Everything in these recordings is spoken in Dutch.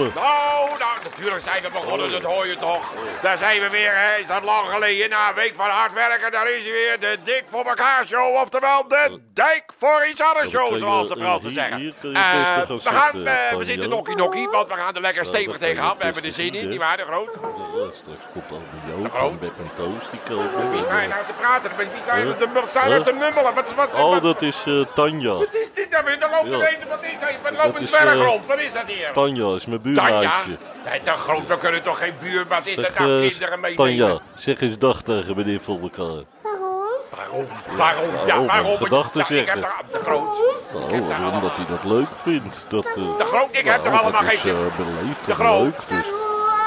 Ben je Nou, nou, natuurlijk zijn we begonnen, dat hoor je toch. Daar zijn we weer, hè. Is dat lang geleden? Na een week van hard werken, daar is hij weer. De Dik voor elkaar show. Oftewel, de Dijk voor iets anders show, zoals de Fransen zeggen. hier gaan we zitten, gaan, eh, we zitten nokkie nokkie, want we gaan er lekker stevig tegenaan. We hebben best zin in, nietwaar, de groot? Straks komt al die De Joop en Beb en Toast, die Wie sta je nou te praten? Wie sta je Huh? te, mummelen? Wat, wat, Oh, dat is eh, Tanja. wat is dit dan weer? Dan loopt Ja. er wat is dat? Wat loopt een is, berg rond? Wat is dat hier? Tanja is mijn Tanja? buurmeisje. Nee, de groot, we kunnen toch geen buur, wat is Zeg, nou, kinderen meenemen? Tanja, zeg eens dag tegen meneer voor elkaar. Waarom? Waarom? Ja, waarom? waarom? Gedachten heb zeggen. de groot. Nou, waarom dat hij dat leuk vindt. Dat, De groot, ik heb toch nou, allemaal dat is geen... eh, beleefd De en groot. leuk. Dus,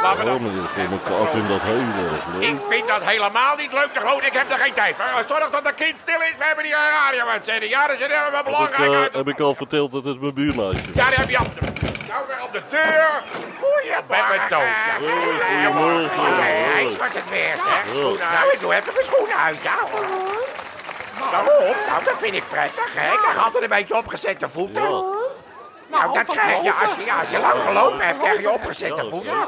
Laten we ja, dat... meneer voor elkaar vindt dat heel erg leuk. Ik vind dat helemaal niet leuk, de groot. Ik heb er geen tijd voor. Zorg dat de kind stil is. We hebben hier een radio-uitzending. Ja, dat is helemaal Heb ik, belangrijk. eh, uit. heb ik al verteld dat het mijn buurmeisje is? Ja, daar heb je op de... Nou, weer op de deur. Goeie met mijn. Hoi, goedemorgen. Hij wordt het weer, zeg. Ja. Nou, ik doe even mijn schoenen uit, ja. Waarom? Nou, dat vind ik prettig, hè. Ik krijg altijd een beetje opgezette voeten. Ja. Nou, dat krijg je als je, als je lang gelopen hebt, krijg je opgezette Ja, voeten.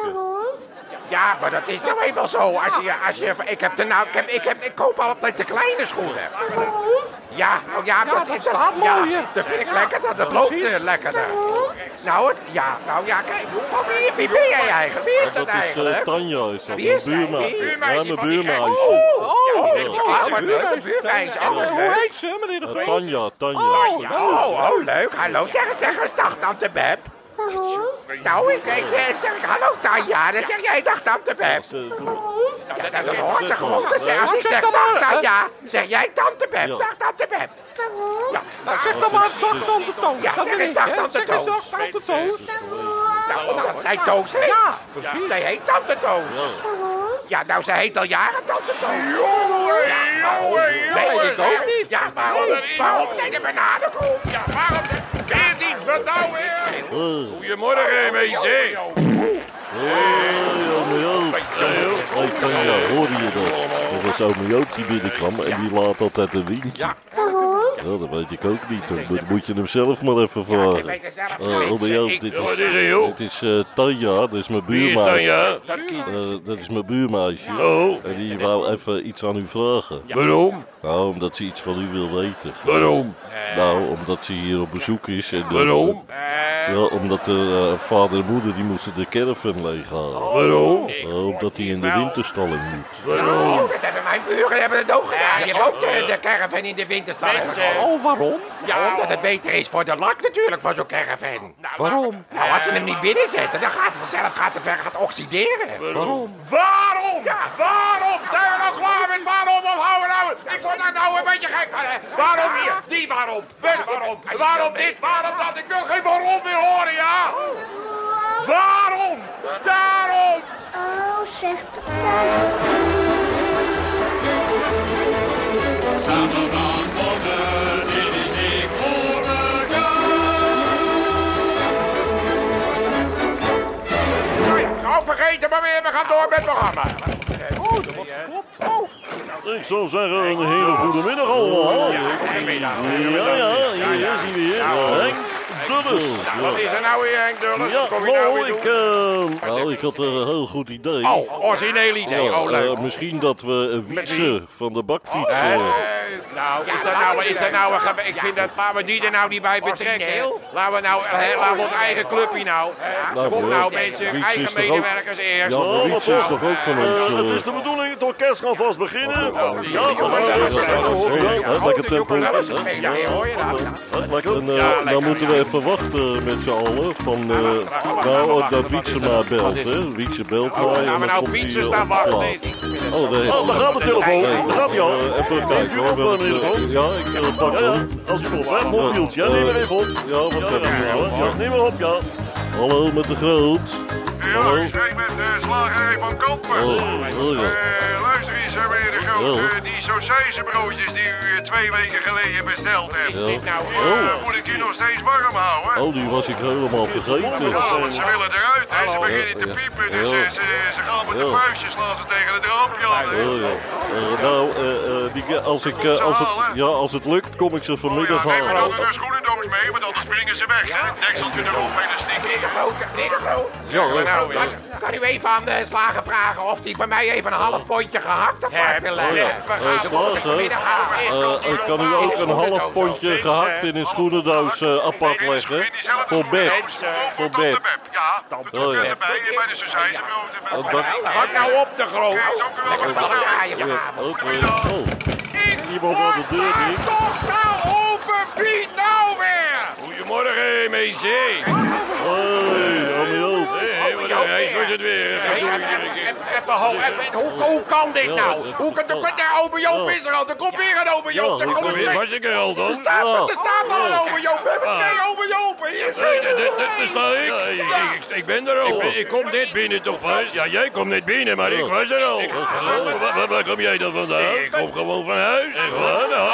Ja, maar dat is nou eenmaal zo. Als je, als je, ik, heb er nou, ik, heb, ik, heb, ik koop altijd de kleine schoenen. Ja, oh ja, dat, dat is staat ja, dat vind ik lekker. Dat, dat loopt eh, lekkerder. Nou, het, ja, nou ja, kijk, hoe, wie, wie ben jij eigenlijk? Wie is dat, Dat is eh, eigenlijk? Tanja, is dat. Wie is buurmeisje. Ja, Buurmeisje mijn buurmeisje. Oh, Ja. ja, wat leuk, een buurmeisje. Oh, Hoe heet ze, meneer de Groot? Tanja, Tanja. Oh, Ja, oh, oh, leuk. Hallo, zeg eens, zeg eens, dag, tante Beb. Nou, ik, ik eh, zeg hallo Tanja, dan zeg jij dag tante Beb. Eh, Ja, dat, dat hoort ze gewoon. Dan zeg- Als ik zeg dag Tanja, zeg jij tante Beb, Ja. dag tante Beb. Ja, Nou, zeg dan maar dag tante Toos. Ja, Dat zeg eens ik, dag tante Zeg eens Toos. dag tante Toos. nou, nou, zij Toos heet. Ja, precies. Zij heet tante Toos. Ja, nou, zij heet al jaren tante Toos. Ja, waarom? Weet ik ook niet. Ja, waarom, waarom zijn er bananen? Ja, waarom? Weer vertrouwen, hè? eh, Goedemorgen, mensen. Hey. Hey Tanja, hoorde je dat? Dat was ome Joop die binnenkwam en die laat altijd een windje. Ja. Ja, dat weet ik ook niet. Dan moet je hem zelf maar even Ik vragen. weet het zelf Eh, Ik- dit Wat is, is er, joh? dit is eh, Tanja, dat is mijn buurmeisje. Dat. Eh, dat is mijn buurmeisje. Oh. En die wou even iets aan u vragen. Waarom? Nou, omdat ze iets van u wil weten. Waarom? Nou, omdat ze hier op bezoek is. En, eh, Waarom? Ja, omdat de eh, vader en moeder die moesten de caravan leeghalen. Waarom? Eh, omdat hij in de winterstalling moet. Oh, dat hebben mijn buren hebben het ook gedaan. Die hebben ook de, de caravan in de winterstalling gegooid. Oh, waarom? Ja, omdat het beter is voor de lak natuurlijk van zo'n caravan. Waarom? Nou, als ze hem niet binnen zetten, dan gaat het vanzelf gaat het ver gaat oxideren. Waarom? Waarom? Ja, waarom? Zijn we nou klaar met waarom of houden we nou? Ik word daar nou een beetje gek van, hè? Waarom hier? Die waarom? Dus waarom? Waarom dit? Waarom dat? Ik wil geen waarom meer horen, ja? Waarom? Daarom! Oh, zegt de we gaan door met het programma. Ik zou zeggen, een hele goede middag allemaal. Ja, ja, ja, hier is hij weer. Henk Dulles. Wat is er nou weer, Henk Dulles? Ja, Wat kom je nou nou, weer ik, doen? eh, nou, ik had een heel goed idee. Oh, origineel idee. Ja, Oh, leuk. eh, misschien dat we een wietsen van de bakfiets... eh, Leuk. Nou, is dat nou, is dat nou een Ik vind dat, laten we die er nou niet bij betrekken. Laten we nou, hè, laten we ons eigen clubje nou. Nou, Kom nou mensen, Wiets eigen medewerkers eerst. Ja, is toch ook van ons... het eh, is de bedoeling, het orkest gaat vast beginnen. Ja, dat is- lekker tempo. Lekker. Eh, dan moeten we even wachten met z'n allen. Van, eh, nou, dat Wietse maar belt, hè. Wietse belt Gaan we nou komt hij, fietsen eh, staan op wachten? plaat. Nee, ik vind het Oh. Oh, daar gaat de telefoon. Daar gaat hij al. eh, Even kijken hoor. op, de? Ja, ik uh, pak hem. als u komt, hè, mobieltje. Ja, neem maar even op. Ja, wat we nou? ja, neem maar op, ja. Hallo, met de Groot. Ja, ik spreek met uh, slagerij van Kampen. Oh, oh ja. Eh, luister meneer de Groot. Ja. Die saucijzenbroodjes die u eh, twee weken geleden besteld hebt. Ja. Dit nou, Eh, moet ik die nog steeds warm houden? Oh, die was ik helemaal vergeten. Ja, want ze willen eruit, hè. Ze beginnen te Ja. piepen, dus Ja. eh, ze, ze gaan met de Ja. vuistjes slaan ze tegen het raampje. Oh, ja. Eh, nou, die, als, ik, als, het, ja, als het lukt, kom ik ze Oh ja, vanmiddag neem maar dan halen. een schoenendoos mee, want anders springen ze weg, hè? Dekseltje erop, Meneer de hier. Groot, meneer de Groot. Ja, hoor. Nou, kan, kan u even aan de slager vragen of hij bij mij even een half pondje gehakt ja. Eh, slager. Eh, ik kan u ook een half pondje gehakt in een schoenendoos eh, apart leggen. Voor Beb. Voor Beb. Ja, Oh, ja. eh, bij de. Oh, Hak nou op de Groot. Oh, iemand aan de deur niet. toch nou open, wie nou weer? Goedemorgen, meisje. Een reis was het weer. Even- ho- even- Hoe hoe kan dit nou? Hoe kan de ome Joop is er al? Er komt weer een ome Joop. Er komt weer. Er al staat, Ja. er staat al een ome Joop. We hebben Ah. twee ome Jopen. Hier is er. Daar sta ik. Ik, ben er al. Ik, kom net binnen toch pas? Ja, jij komt net binnen, maar ik was er al. Oh, waar, waar- kom jij dan vandaan? Ik kom gewoon van huis.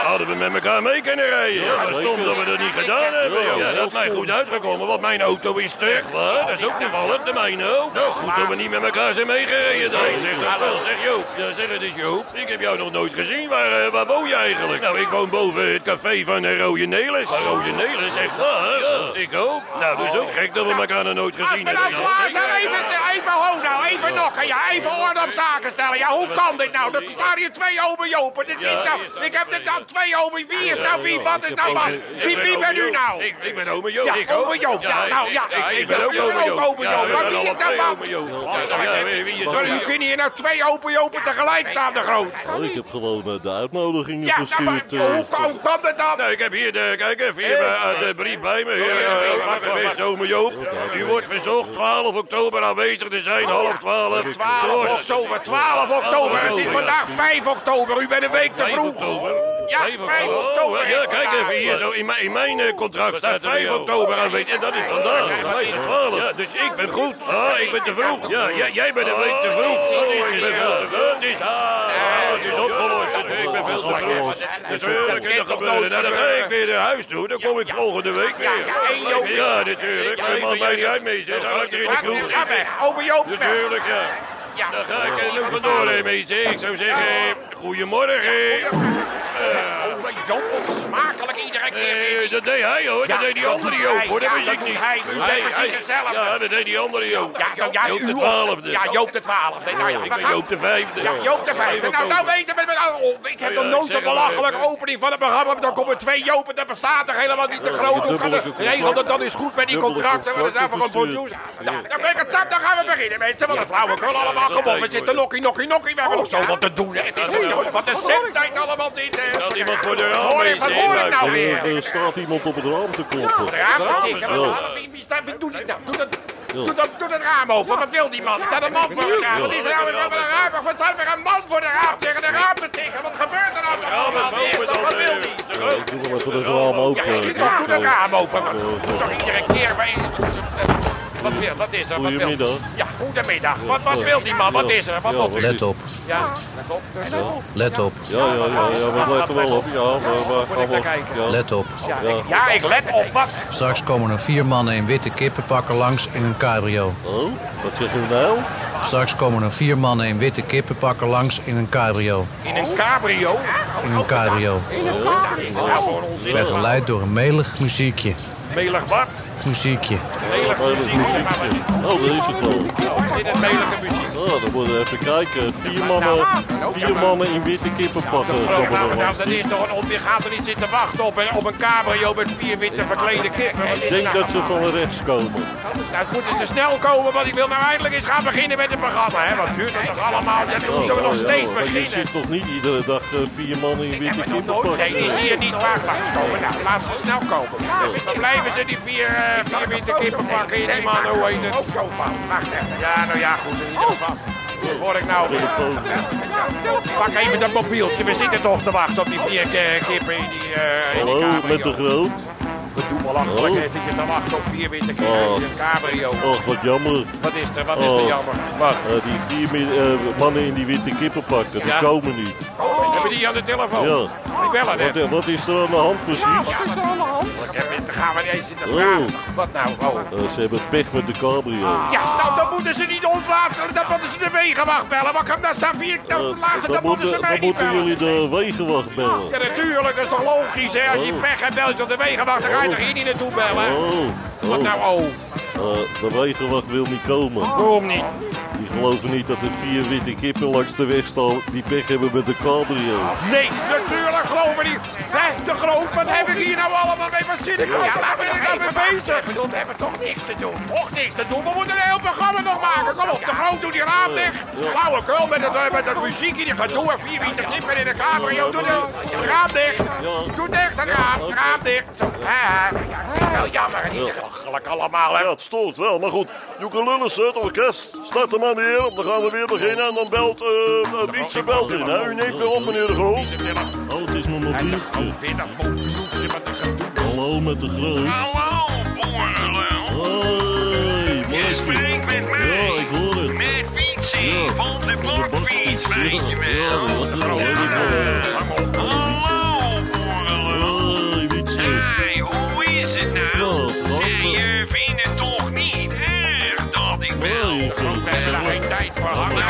Hadden we met elkaar mee kunnen rijden. Stom dat we dat niet gedaan hebben. Ja, dat is mij goed uitgekomen, want mijn auto is terug. Dat is ook toevallig, de mijne ook. Nou, goed dat we niet met elkaar zijn meegereden dan. Zeg dat wel, zeg Joop. Ja, zeg het eens Joop. Ik heb jou nog nooit gezien. Waar, eh, waar woon je eigenlijk? Nou, ik woon boven het café van eh, Rode Nelis. Rode Nelis, echt waar? Ja, ik ook. Nou, dat is ook gek dat we elkaar nog nooit Als gezien we nou hebben. klaar Ja, zijn, even, even ho nou, even nokken, ja, even orde op zaken stellen. Ja, hoe kan dit nou? Er staan hier twee ome Jopen. Dit is zo. Ik heb er dan twee ome. Wie is nou wie? Wat is nou wat? Wie, wie ben u nou? Ik, ben ome Joop. Ja, ome Joop. Nou ja, ik, ben ook ome Joop. we is dat twee dan? ome Joop. Ja, wie- wie is Sorry, dat? hoe kunnen hier nou twee ome Jopen tegelijk staan, de groot? Oh, ik heb gewoon eh, de uitnodigingen Ja, nou, maar eh, hoe kan, hoe kan dat dan? Nou, ik heb hier de, kijk even, hier bij- de brief bij me. Hier, eh, beste ome Joop. U wordt verzocht 12 oktober aanwezig te zijn, half 12. 12 oktober, 12 oktober. Het is vandaag 5 oktober. U bent een week te 5 vroeg. Ja, 5 oktober. Oh, ja, kijk even hier zo. In mijn, in mijn eh, contract staat 5 oktober aanwezig. En dat is vandaag. 12. Ja, dus ik ben goed. Ah, ik ben te vroeg. Ja, jij, jij bent een week te vroeg. Oh, ik ben veel te vroeg. Het is, ah, het is opgelost. Ik ben veel te vroeg. Natuurlijk, en dat gebeuren. Nou, dan ga ik weer naar huis toe. Dan kom ik volgende week weer. Ja, ja. Ja, natuurlijk. Dat maakt mij niet uit mee. zeg. Dan ga ik er in de kroeg ga zitten. weg. Ome Joop weg. Natuurlijk, ja. Ja. Dan ga ik er nu vandoor, hè, meisje. Ik zou zeggen, goedemorgen. Ome Joop, smakelijk iedere keer. Eh, dat deed hij hoor, dat deed die andere Joop hoor, dat Ja, wist dat ik niet. hij. Precies hetzelfde. Ja, dat deed die andere Joop. Ja, ja, Joop de twaalfde. Ja, Joop de twaalfde. Nou ja, Ik ben gaan- Joop de vijfde. Ja, Joop de vijfde. Nou, nou weten we. Oh, ik heb Ja, nog nooit een het belachelijke opening van het programma. Dan komen twee Jopen, dat bestaat er helemaal niet te groot. Hoe kan Regel dat dan is goed met die contracten. Wat is daar voor een producer? Dan ben ik het zat, dan gaan we beginnen, mensen. Wat een flauwekul allemaal. Kom op, we zitten nokkie, nokkie, nokkie. We hebben nog zoveel te doen. Het is zo- Wat een zendtijd allemaal dit. Staat iemand voor de Wat raam, hoor ik- Wat hoor ik nou Er, weer? er staat iemand op het raam te kloppen. De raam te tikken. Ja. Wat- Wie, wie staat, wie doet dit nou? Doe dat, doe, dat, doe dat raam open. Wat wil die man? Er staat een man voor het raam. Wat is er nou weer voor een raam? Wat staat weer een man voor de raam tegen de raam te tikken? Wat gebeurt er nou toch dat? Wat wil die? Ja, ik doe nog even het raam Ja, open. toch, doe dat raam open. Wat doe toch iedere keer bij... Wat, wil, wat is er? Wat wil- Goedemiddag. Ja, goedemiddag. Wat, wat wil die man? Wat is er? Wat Ja, wil? Let op, Ja, let op. let op, Ja, ja, ja, ja, we letten wel op. Ja, we, we gaan wel. Ja, let op. Ja, ik, ja, ik let op. Wat? Straks komen er vier mannen in witte kippenpakken langs in een cabrio. Oh, wat zegt u nou? Straks komen er vier mannen in witte kippenpakken langs in een cabrio. In een cabrio? In een cabrio. In een Begeleid door een melig muziekje. melig wat? Muziekje. Melig Oh, dat muziek. Oh, dat is het wel. Dit is melige muziek. Oh, dan moeten we even kijken. Vier mannen, vier mannen in witte kippenpakken nou, nou, langs. dat is toch een on... Je gaat er niet zitten wachten op een, op een cabrio met vier witte verklede kippen. Ik denk dat ze van rechts komen. Nou, moeten ze snel komen, want ik wil nou eindelijk eens gaan beginnen met het programma. Hè? Wat duurt dat toch allemaal? Ja, dan moeten we nog Oh, ja, steeds maar Je beginnen. ziet toch niet iedere dag eh, vier mannen in witte het nog kippenpakken? Nee, die zie je niet vaak langskomen. Nou, laat ze snel komen. Dan blijven ze die vier, eh, vier witte kippen pakken in die man, hoe heet het? Ook zo van. Wacht even. Ja, nou ja, goed. In ieder geval. Hoor ik nou? Pak even dat mobieltje. We zitten toch te wachten op die vier eh, kippen in die, eh in die Hallo, met de groot. We doen wel achterlijk. Oh. Zit je te wachten op vier witte kippen Oh. in een cabrio. Och, wat jammer. Wat is er? Wat is er Oh. jammer? Wat? Eh, die vier eh, mannen in die witte die Ja. komen niet. Hebben die aan de telefoon. Ja. Ik bel. Wat, wat is er aan de hand precies? Wat is er aan de hand? Ik heb het, daar gaan we niet eens zitten Oh. Wat nou? Oh. Eh, ze hebben pech met de cabrio. Ja, nou, dan moeten ze niet ons laten. Dan moeten ze de wegenwacht bellen. Wat kan dat staan? Vier, dan, Eh, laten ze, dan dan moeten ze mij dan niet moeten bellen. jullie de wegenwacht bellen. Ja, natuurlijk. Dat is toch logisch, hè? Als je Oh. pech hebt, bel je tot de wegenwacht. Dan ga je Oh. toch hier niet naartoe bellen? Oh, Wat oh. nou, oh? Eh, de wegenwacht wil niet komen. Waarom niet? Geloven niet dat er vier witte kippen langs de weg staan die pech hebben met de cabrio. Nee, natuurlijk geloven die. Hé, de groot, wat heb ik hier nou allemaal mee? Wat zit ik? Ja, waar ben ik nou mee bezig? Ik bedoel, we hebben toch niks te doen. Toch niks te doen? We moeten een heel programma nog maken. Kom op, de groot, doe die raam dicht. Flauwekul met het, eh, met het muziekje, die gedoe en vier witte kippen in de cabrio. Doe de raam dicht. Doe dicht, het raam, het raam dicht. Zo. Wel jammer, niet allemaal, hè. Ja, het stoort wel, maar goed. Joeke het orkest. Start de heer dan gaan we weer beginnen. En dan belt, eh, uh, Wietse belt in, hè. U neemt weer op, meneer de Groot. Oh, het is mijn mobieltje. Hallo, met de Groot. Hallo, boerenlul. Hoi, Je spreekt met mij. Ja, ik hoor het. Met fietsen Ja. van de bakfiets, Ja, weet je ja, wel. dat weet ik wel.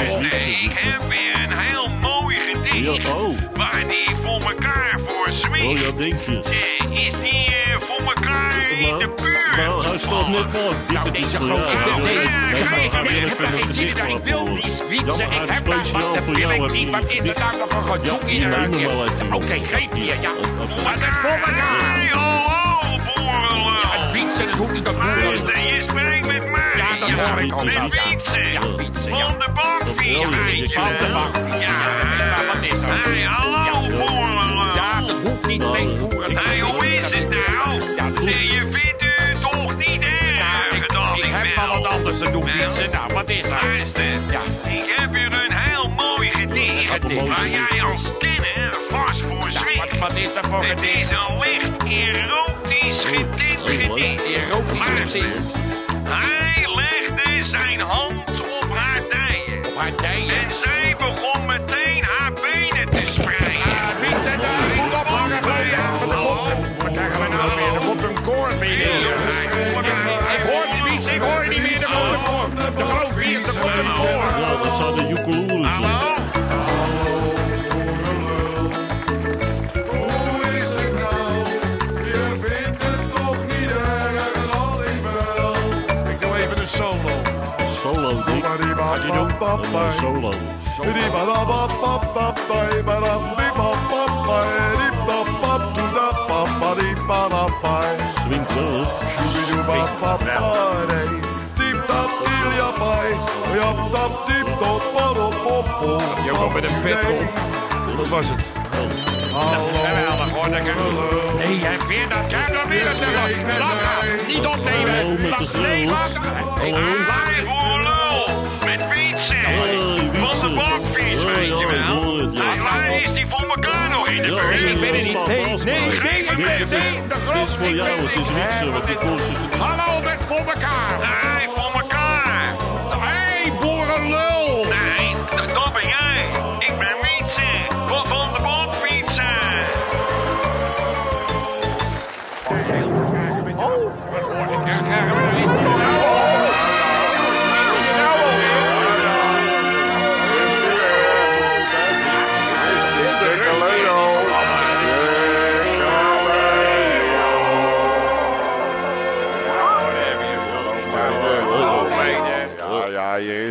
Nou niet zo. Nee, ik heb weer een heel mooi gedicht. Ja, oh. Waar die voor elkaar voor Oh, zwicht. ja, denk je. Eh, Is die eh, voor elkaar in de Nou, buurt? nou, hij staat net maar. Dik, het is deze grote maar ik in wil die Ja, fietsen. maar Ik heb daar wat. voor Dat wil jou ik even niet. een Wat er nou nog een gedoe Ja, wel even. Oké, geef hier. Ja. Oké. Maar dat voor elkaar. Hey, hallo, boerenlul. Het fietsen, dat hoeft niet op boeren. Ja, dat hoor ik. Met Ja. fietsen. Ja, fietsen, ja. Van de bakfiets, Ja, Van de bakfiets. Ja. Wat is er? Hey, hallo, boerenlul. Ja, dat hoeft niet steeds boeren. Hey, hoe is het nou? Ja, dat is- je vindt u toch niet erg ik, dat heb wel wat anders te doen, fietsen. Nou, wat is? Luister, Ja. ik heb hier een heel mooi gedicht. Waar jij als kenner vast voor Ja, zwicht. wat, is er voor Het gedicht? is een licht erotisch getint gedicht. Erotisch gedicht. Hij zijn hand op haar dijen. Op haar dijen. En solo. Swingt wel. Je met een pet op. Dat was het. Geweldig hoor. dat kan- Nee, dat. Dan weer terug. Lachen. Niet Hallo, opnemen. de Nee, groot. Van de bakfiets, weet je ik wel. Hey, waar is die voor elkaar nog in de buurt? nee, ik ben er dat niet. Nee, nee, nee, Dit ik ben- is- nee, de Het is voor ik jou, het is Hè, Wietse, wat want zich... Hallo met voor elkaar.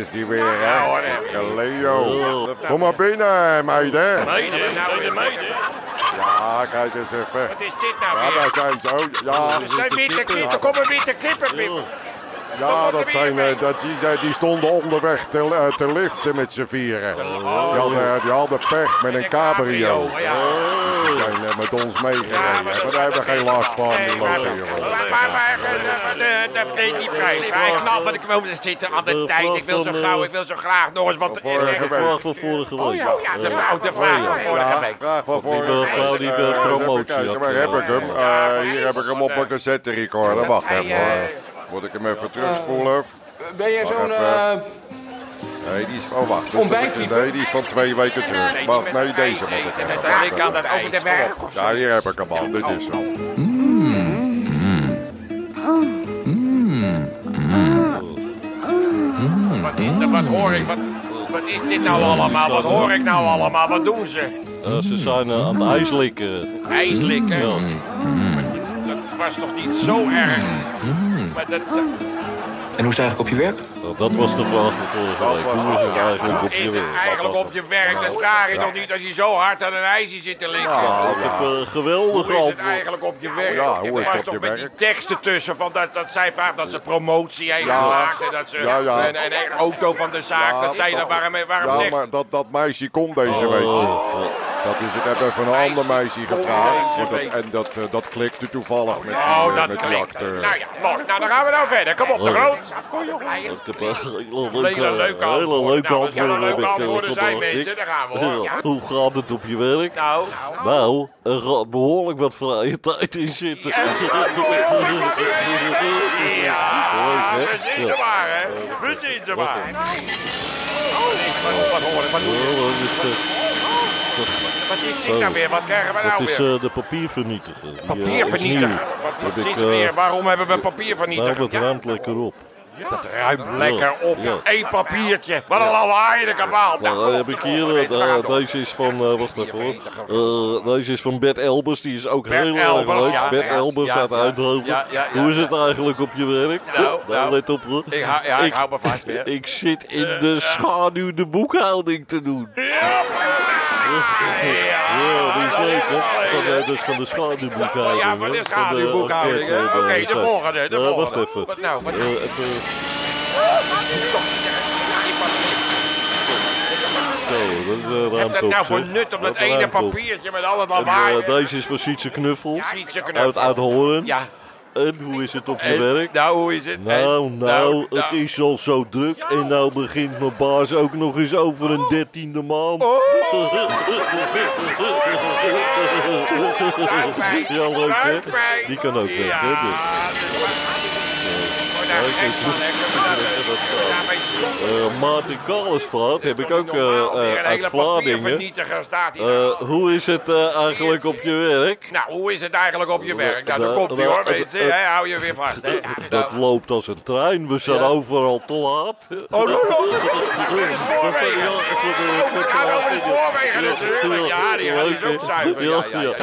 Is die weer, hè. heb je. Leo. Kom maar binnen, meiden. Meiden, meiden, meiden. Ja, kijk eens even. Wat is dit nou Ja, weer? daar zijn ze ook. Ja, Er zijn witte kippen. Er komen witte kippen. Pip. ja dat zijn, eh, dat, die, eh, die stonden onderweg te, eh, te liften met z'n vieren. Die hadden, die hadden pech met een cabrio. Zijn eh, met ons meegereden. Ja, maar daar hebben we geen last van. Nee, die maar, maar, eh, eh, dat deed niet prijs. Ik knap, want ik wil zitten aan de tijd. Ik wil zo vraag gauw, eh, ik wil zo graag nog eens wat week. De vraag van vorige week. ja. Ja, de vrouw, vraag van vorige week. graag van Die vorige mevrouw die de Eh, promotie had. Waar heb ik hem? Eh, hier heb ik hem op een cassette recorder. Wacht Hij, even eh, hoor. Moet ik hem even terugspoelen? Ben je zo'n eh Nee, die is... Oh, wacht. Dus Nee, die is van twee weken terug. Wacht, nee, deze moet ik hebben. Ik kan dat over de werk. Ja, hier heb ik hem al. Dit is zo. Wat is? Wat hoor ik? Wat, wat is dit nou allemaal? Wat hoor ik nou allemaal? Wat doen ze? Eh, ze zijn eh, aan het ijs likken. IJs likken? Ja. Dat was toch niet zo erg? Maar dat is... En hoe is het eigenlijk op je werk? Nou, dat was de vraag van vorige week. Hoe is het eigenlijk op je Is werk? het eigenlijk op je werk? Dat vraag je toch niet als je zo hard aan een ijsje zit te likken? Ik heb eh, geweldig Hoe is het eigenlijk op je werk? Ja, hoe is er het was op toch je met die werk? teksten tussen van dat, dat zij vraagt dat ze promotie heeft Ja. gemaakt en dat ze Ja, ja. Een, een, een auto van de zaak, Ja, dat zij dan waarom, waarom Ja, zegt maar dat, dat meisje komt deze week Oh, niet. Dat is, ik heb even een ander meisje gevraagd. want dat, en dat, eh, dat klikte toevallig met die, Oh, eh, dat met die acteur. Nou ja, mooi. Nou, dan gaan we nou verder. Kom op, de Oh. groot. Ik heb eh, hele leuke, antwoorden. Nou, eh, antwoorden zijn, mensen? Daar gaan we, hoor. Ja. Hoe gaat het op je werk? Nou, Nou, er gaat behoorlijk wat vrije tijd in zitten. Ja, we zien Ja. ze maar, hè. We zien ze maar. Wat, wat hoor ik? Wat je? Dat is, eh, Wat is dit nou weer? Wat krijgen we Dat nou is weer? eh, de papiervernietiger. Die, eh, Papiervernietiger. is nieuw. Wat is dit eh, weer? Waarom hebben we Nou, papiervernietiger? het ruimt lekker op. Dat ruimt lekker op. Ja. Eén papiertje. Wat een de kabaal. Nou, dan heb ik hier, eh, eh, deze is van, eh, wacht even hoor. Eh, deze is van Bert Elbers, die is ook Bert heel erg leuk. Bert Elbers uit Eindhoven. Hoe is het eigenlijk op je werk? Nou, Nou, nou. let op hoor. Ik, hou- ja, ik hou me vast weer. Ik zit in de schaduw de boekhouding te doen. Ja, die is leuk hè. Van, dat is van de schaduwboekhouding. Ja, van de schaduwboekhouding, Oké, eh, de volgende, de Eh, Wacht volgende. even. Wat nou, wat Eh, nou? even. Zo, dat is uh, dat nou voor nut op dat ene papiertje met al het En, lawaai? eh, deze is van Sietse Knuffel. Uit, Knuffel. uit Hoorn. Ja. En hoe is het op je En, werk? Nou, hoe is het? Nou, En, nou, het nou. is al zo druk. En nou begint mijn baas ook nog eens over een dertiende maand. Oh. Ja, leuk hè? Die kan ook weg, hè? Dus. Oh, nou, maar Eh, Maarten Kalesvaart heb ik ook eh, eh, uit Vlaardingen. Eh, hoe is het eh, eigenlijk op je werk? Nou, hoe is het eigenlijk op je werk? Nou, daar Nou, komt hij hoor, nou, mensen. eh, hou je weer vast. Dat loopt als een trein. We zijn overal te laat. Oh, no, no. spoorwegen. Ja, voor de- Oh, we gaan over de spoorwegen natuurlijk. Ja, die dus ook zuiver. Ja, ja, ja.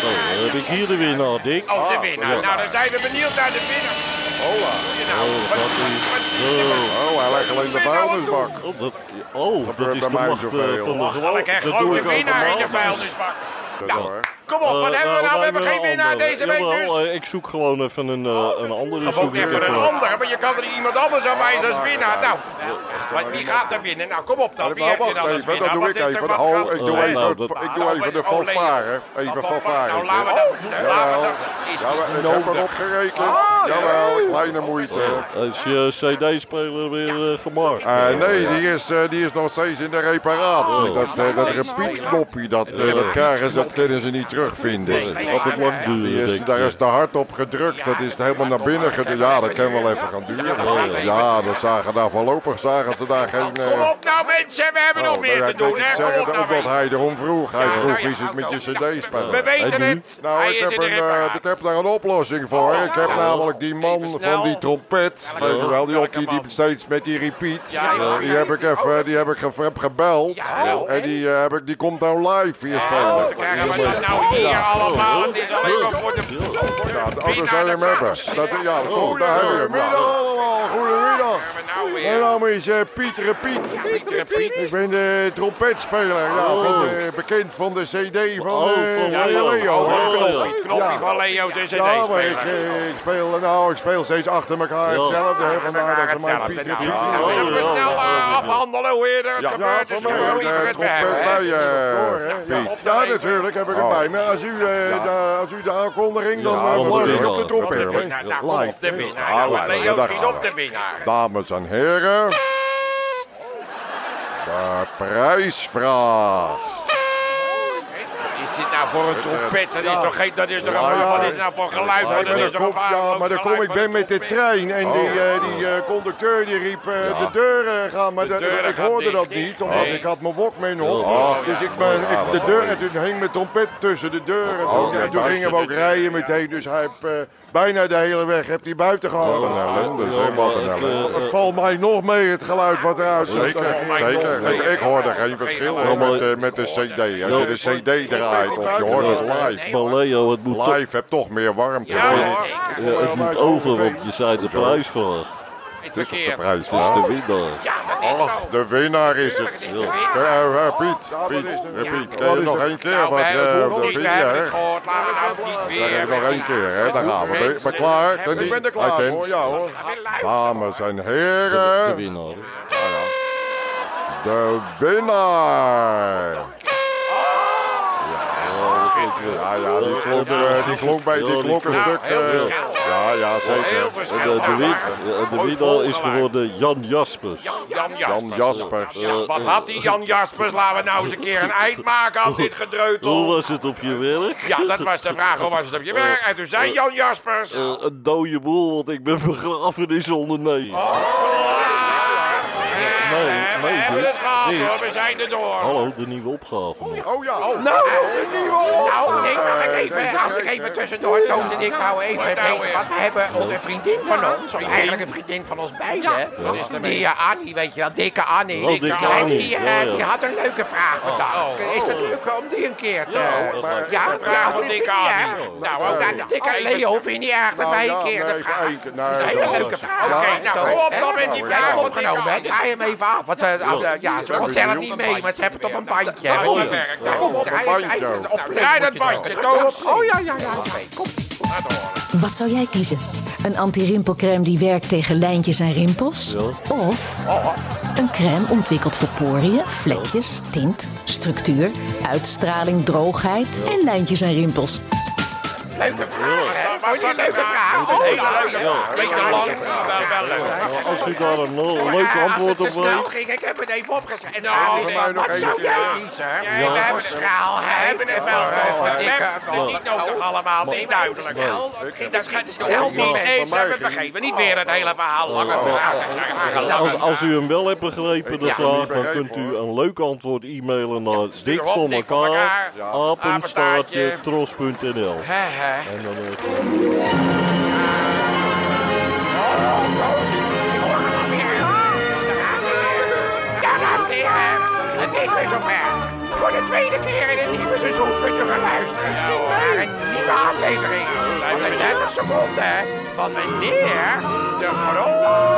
Zo, dan heb ik hier de winnaar, Dick. Oh, de winnaar. Ja. Nou, dan zijn we benieuwd naar de winnaar. Hola. Nou, Oh, wat- is- wat- Zo. Oh, hij legt alleen de vuilnisbak. Oh, dat, oh, dat is de macht eh, van de je Dat doe grote ik winnaar in overal. vuilnisbak. Nou, hoor. Kom op, wat Eh, hebben we nou? We hebben geen een winnaar deze week Jawel, dus. eh, ik zoek gewoon even een, eh, een andere. Gewoon even een even. andere, maar je kan er iemand anders aan wijzen als winnaar. Nou, wie gaat er winnen? Nou, kom op dan. Wie heb je dan als even, winnaar? dan doe ik even. Oh, ik doe Oh, even, nou, dat- ik doe even de Oh, fanfare. Even Oh, fanfare. Nou, laten we dat dat Ja, ik heb erop gerekend. Jawel, kleine moeite. Is je CD-speler weer eh, gemaakt? Eh, nee, die is, eh, die is nog steeds in de reparatie. Oh. Dat, eh, dat repeat-knopje, dat, eh, dat krijgen ze, dat kunnen ze niet terugvinden. Altijd lang Die duren, is, denk daar is te hard op gedrukt. Dat is helemaal naar binnen gedrukt. Ja, dat kan wel even gaan duren. Ja, dat zagen daar voorlopig zagen ze daar geen... eh, Kom op nou mensen, we hebben nog oh, meer nou te doen. ik hè. zeg het nou ook dat hij erom vroeg. Hij vroeg, is het met je cd-speler? We weten het. Nou, Hij ik is heb, een, eh, reparatie. ik heb daar een oplossing voor. Ik heb namelijk die man van die trompet, weet je wel, die, op die, die steeds met die repeat. Ja, Die heb ik even, die heb ik gebeld. En die, eh, heb ik, die komt nou live hier spelen. We dat hier allemaal. Het is alleen maar voor de... Ja, de hem de hebben. plaats. Dat, ja, dat komt, daar heb je hem. Ja. allemaal, goedemiddag. Hebben we nou Mijn naam is eh, Piet. Pieter Piet. Ik ben de trompetspeler, ja, Oh. van de, bekend van de CD van, Oh, eh, van Leo. Leo. Oh, hè. van Leo. Knoppie, knoppie Ja. van Leo's en Ja, maar ik, cd-speler. eh, ik, speel, nou, ik speel steeds achter elkaar Ja. hetzelfde. Hè, vandaar dat ze mij Hetzelfde. Piet Ja, Zullen we ja, snel ja, eh, ja. afhandelen hoe eerder het Ja, gebeurt? is mij gewoon liever het trompet werk, bij je, Piet. Ja, natuurlijk heb ik het bij me. Als u, eh, de, als u de aankondiging, dan Ja, morgen de op de trompet. Op de hè. winnaar. Nou, kom op de winnaar. Ja, Nou, live. Leo schiet op we. de winnaar. Dames en heren, de prijsvraag. Voor een trompet? Dat is toch geen... Dat is toch een... Wat is nou voor geluid? Ja, Dat is toch een ja, maar dan kom ik ben met de trein en die, Oh. eh, die eh, conducteur die riep eh, de deuren gaan, maar ik hoorde dat niet, omdat ik had mijn Walkman op. Oh, dus ik ben, de deur, en toen hing mijn trompet tussen de deuren. Oh, en toen gingen we ook de rijden meteen, dus hij heeft eh, bijna de hele weg heeft hij buiten gehad. Wat een ellende, zeg, wat een ellende. Het valt mij nog mee, het geluid wat eruit zit. Zeker, zeker. Ik, hoorde geen verschil hoor, met, de- met de cd. Als je de cd draait of je hoort het live. Maar Leo, het moet toch- Live hebt toch meer warmte. Ja, het moet over, want je zei de prijs vraag. Is verkeerd. de prijs. Het is de winnaar. Ja, dat is Ach, zo. de winnaar is het. Eh, Piet, Piet, je nog één keer Nou, we het de niet, we hebben het vinger? gehoord. Laten we nou niet Zeg weer... ik nog één keer, hè? Daar gaan we. Ben klaar? Ik ben er klaar voor, ja hoor. Dames en De heren, winnaar. de winnaar. Ja, ja, die klonk, die klonk bij die klonk een stuk. Eh, Ja, zeker. De, de, ja, de winnaar is geworden Jan Jaspers. Jan Jan Jaspers. Jaspers. Ja, wat had die Jan Jaspers? Laten we nou eens een keer een eind maken aan dit Hoe gedreutel. was het op je werk? Ja, dat was de vraag. Hoe was het op je werk? En toen zei Jan Jaspers... Eh, een dode boel, want ik ben begrafenisondernemer. We nee, het hoor, we zijn er door. Hallo, de nieuwe opgave nog. Oh ja. Nou, nou, ik mag ik even, als ik even tussendoor toon en ik wou even nou deze, want we hebben onze vriendin van ons, eigenlijk een vriendin van ons beiden, die eh, Annie, weet je wel, dikke Annie. Oh, dikke En Annie, die, eh, ja, ja. die had een leuke vraag bedacht. Is het leuk om die een keer te... maar- Ja, een vraag van dikke Annie. Nou, ook aan de dikke Leo vind je niet erg dat Nou, wij een keer de vraag... Dat is een leuke vraag. Oké, nou, op dan met die Ja, vraag opgenomen. hè. Draai hem even af, want eh, de- ja, kon zelf niet mee, maar ze hebben het op een bandje. Oh, ja. Kom op, draai dat bandje, Toos. Oh ja, ja, ja. Wat zou jij kiezen? Een anti-rimpelcrème die werkt tegen lijntjes en rimpels? Of een crème ontwikkeld voor poriën, vlekjes, tint, structuur, uitstraling, droogheid en lijntjes en rimpels? Leuke vraag, hè? Vond je een leuke vraag? Dat is een hele Oh, vraag. Beetje lang. Nou, als u daar een eh, Oh, leuk antwoord op weet. ging, ik heb het even opgeschreven. Nou, Nou, wat zou keer, jij ja. kiezen? Ja, we hebben het- schaalheid. we hebben het en wel over, eh, hè. dikke- Ja. Dit niet nodig allemaal, niet duidelijk. Dat gaat dus heel veel mensen hebben begrepen. Niet weer het hele verhaal. Lange vraag. Als, u hem wel hebt begrepen, de vraag, dan kunt u een leuk antwoord e-mailen naar dik op, voor elkaar, apenstaartje, tros.nl. En dan het is weer zover. Voor de tweede keer in het nieuwe seizoen kunt u gaan luisteren naar een nieuwe aflevering van de 30 seconden van meneer de Groot.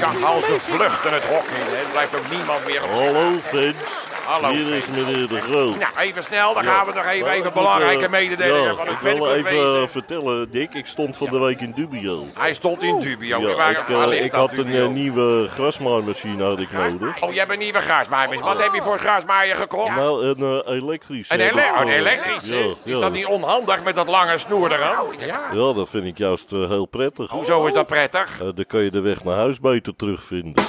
Ja, als ze vluchten het hok in, hè. er blijft ook niemand meer op hallo fans, Hallo, hier is meneer de Groot. Nou, even snel, dan Ja. gaan we nog even, Nou, even belangrijke eh, mededelingen ja, van het Ik wil even eh, wezen. vertellen, Dick, ik stond van de week in Dubio. Hij stond in dubio. Ja, Waar- ik, waar eh, ik had een dubio? eh, nieuwe grasmaaimachine had ik nodig. Oh, jij hebt een nieuwe grasmaaier. Wat heb je voor grasmaaier gekocht? Nou, een elektrische. Een, heb ik ele oh, een voor- elektrische? Ja, Is ja. dat niet onhandig met dat lange snoer eraan? Ja. Ja, dat vind ik juist heel prettig. Hoezo is dat prettig? Eh, dan kun je de weg naar huis beter terugvinden.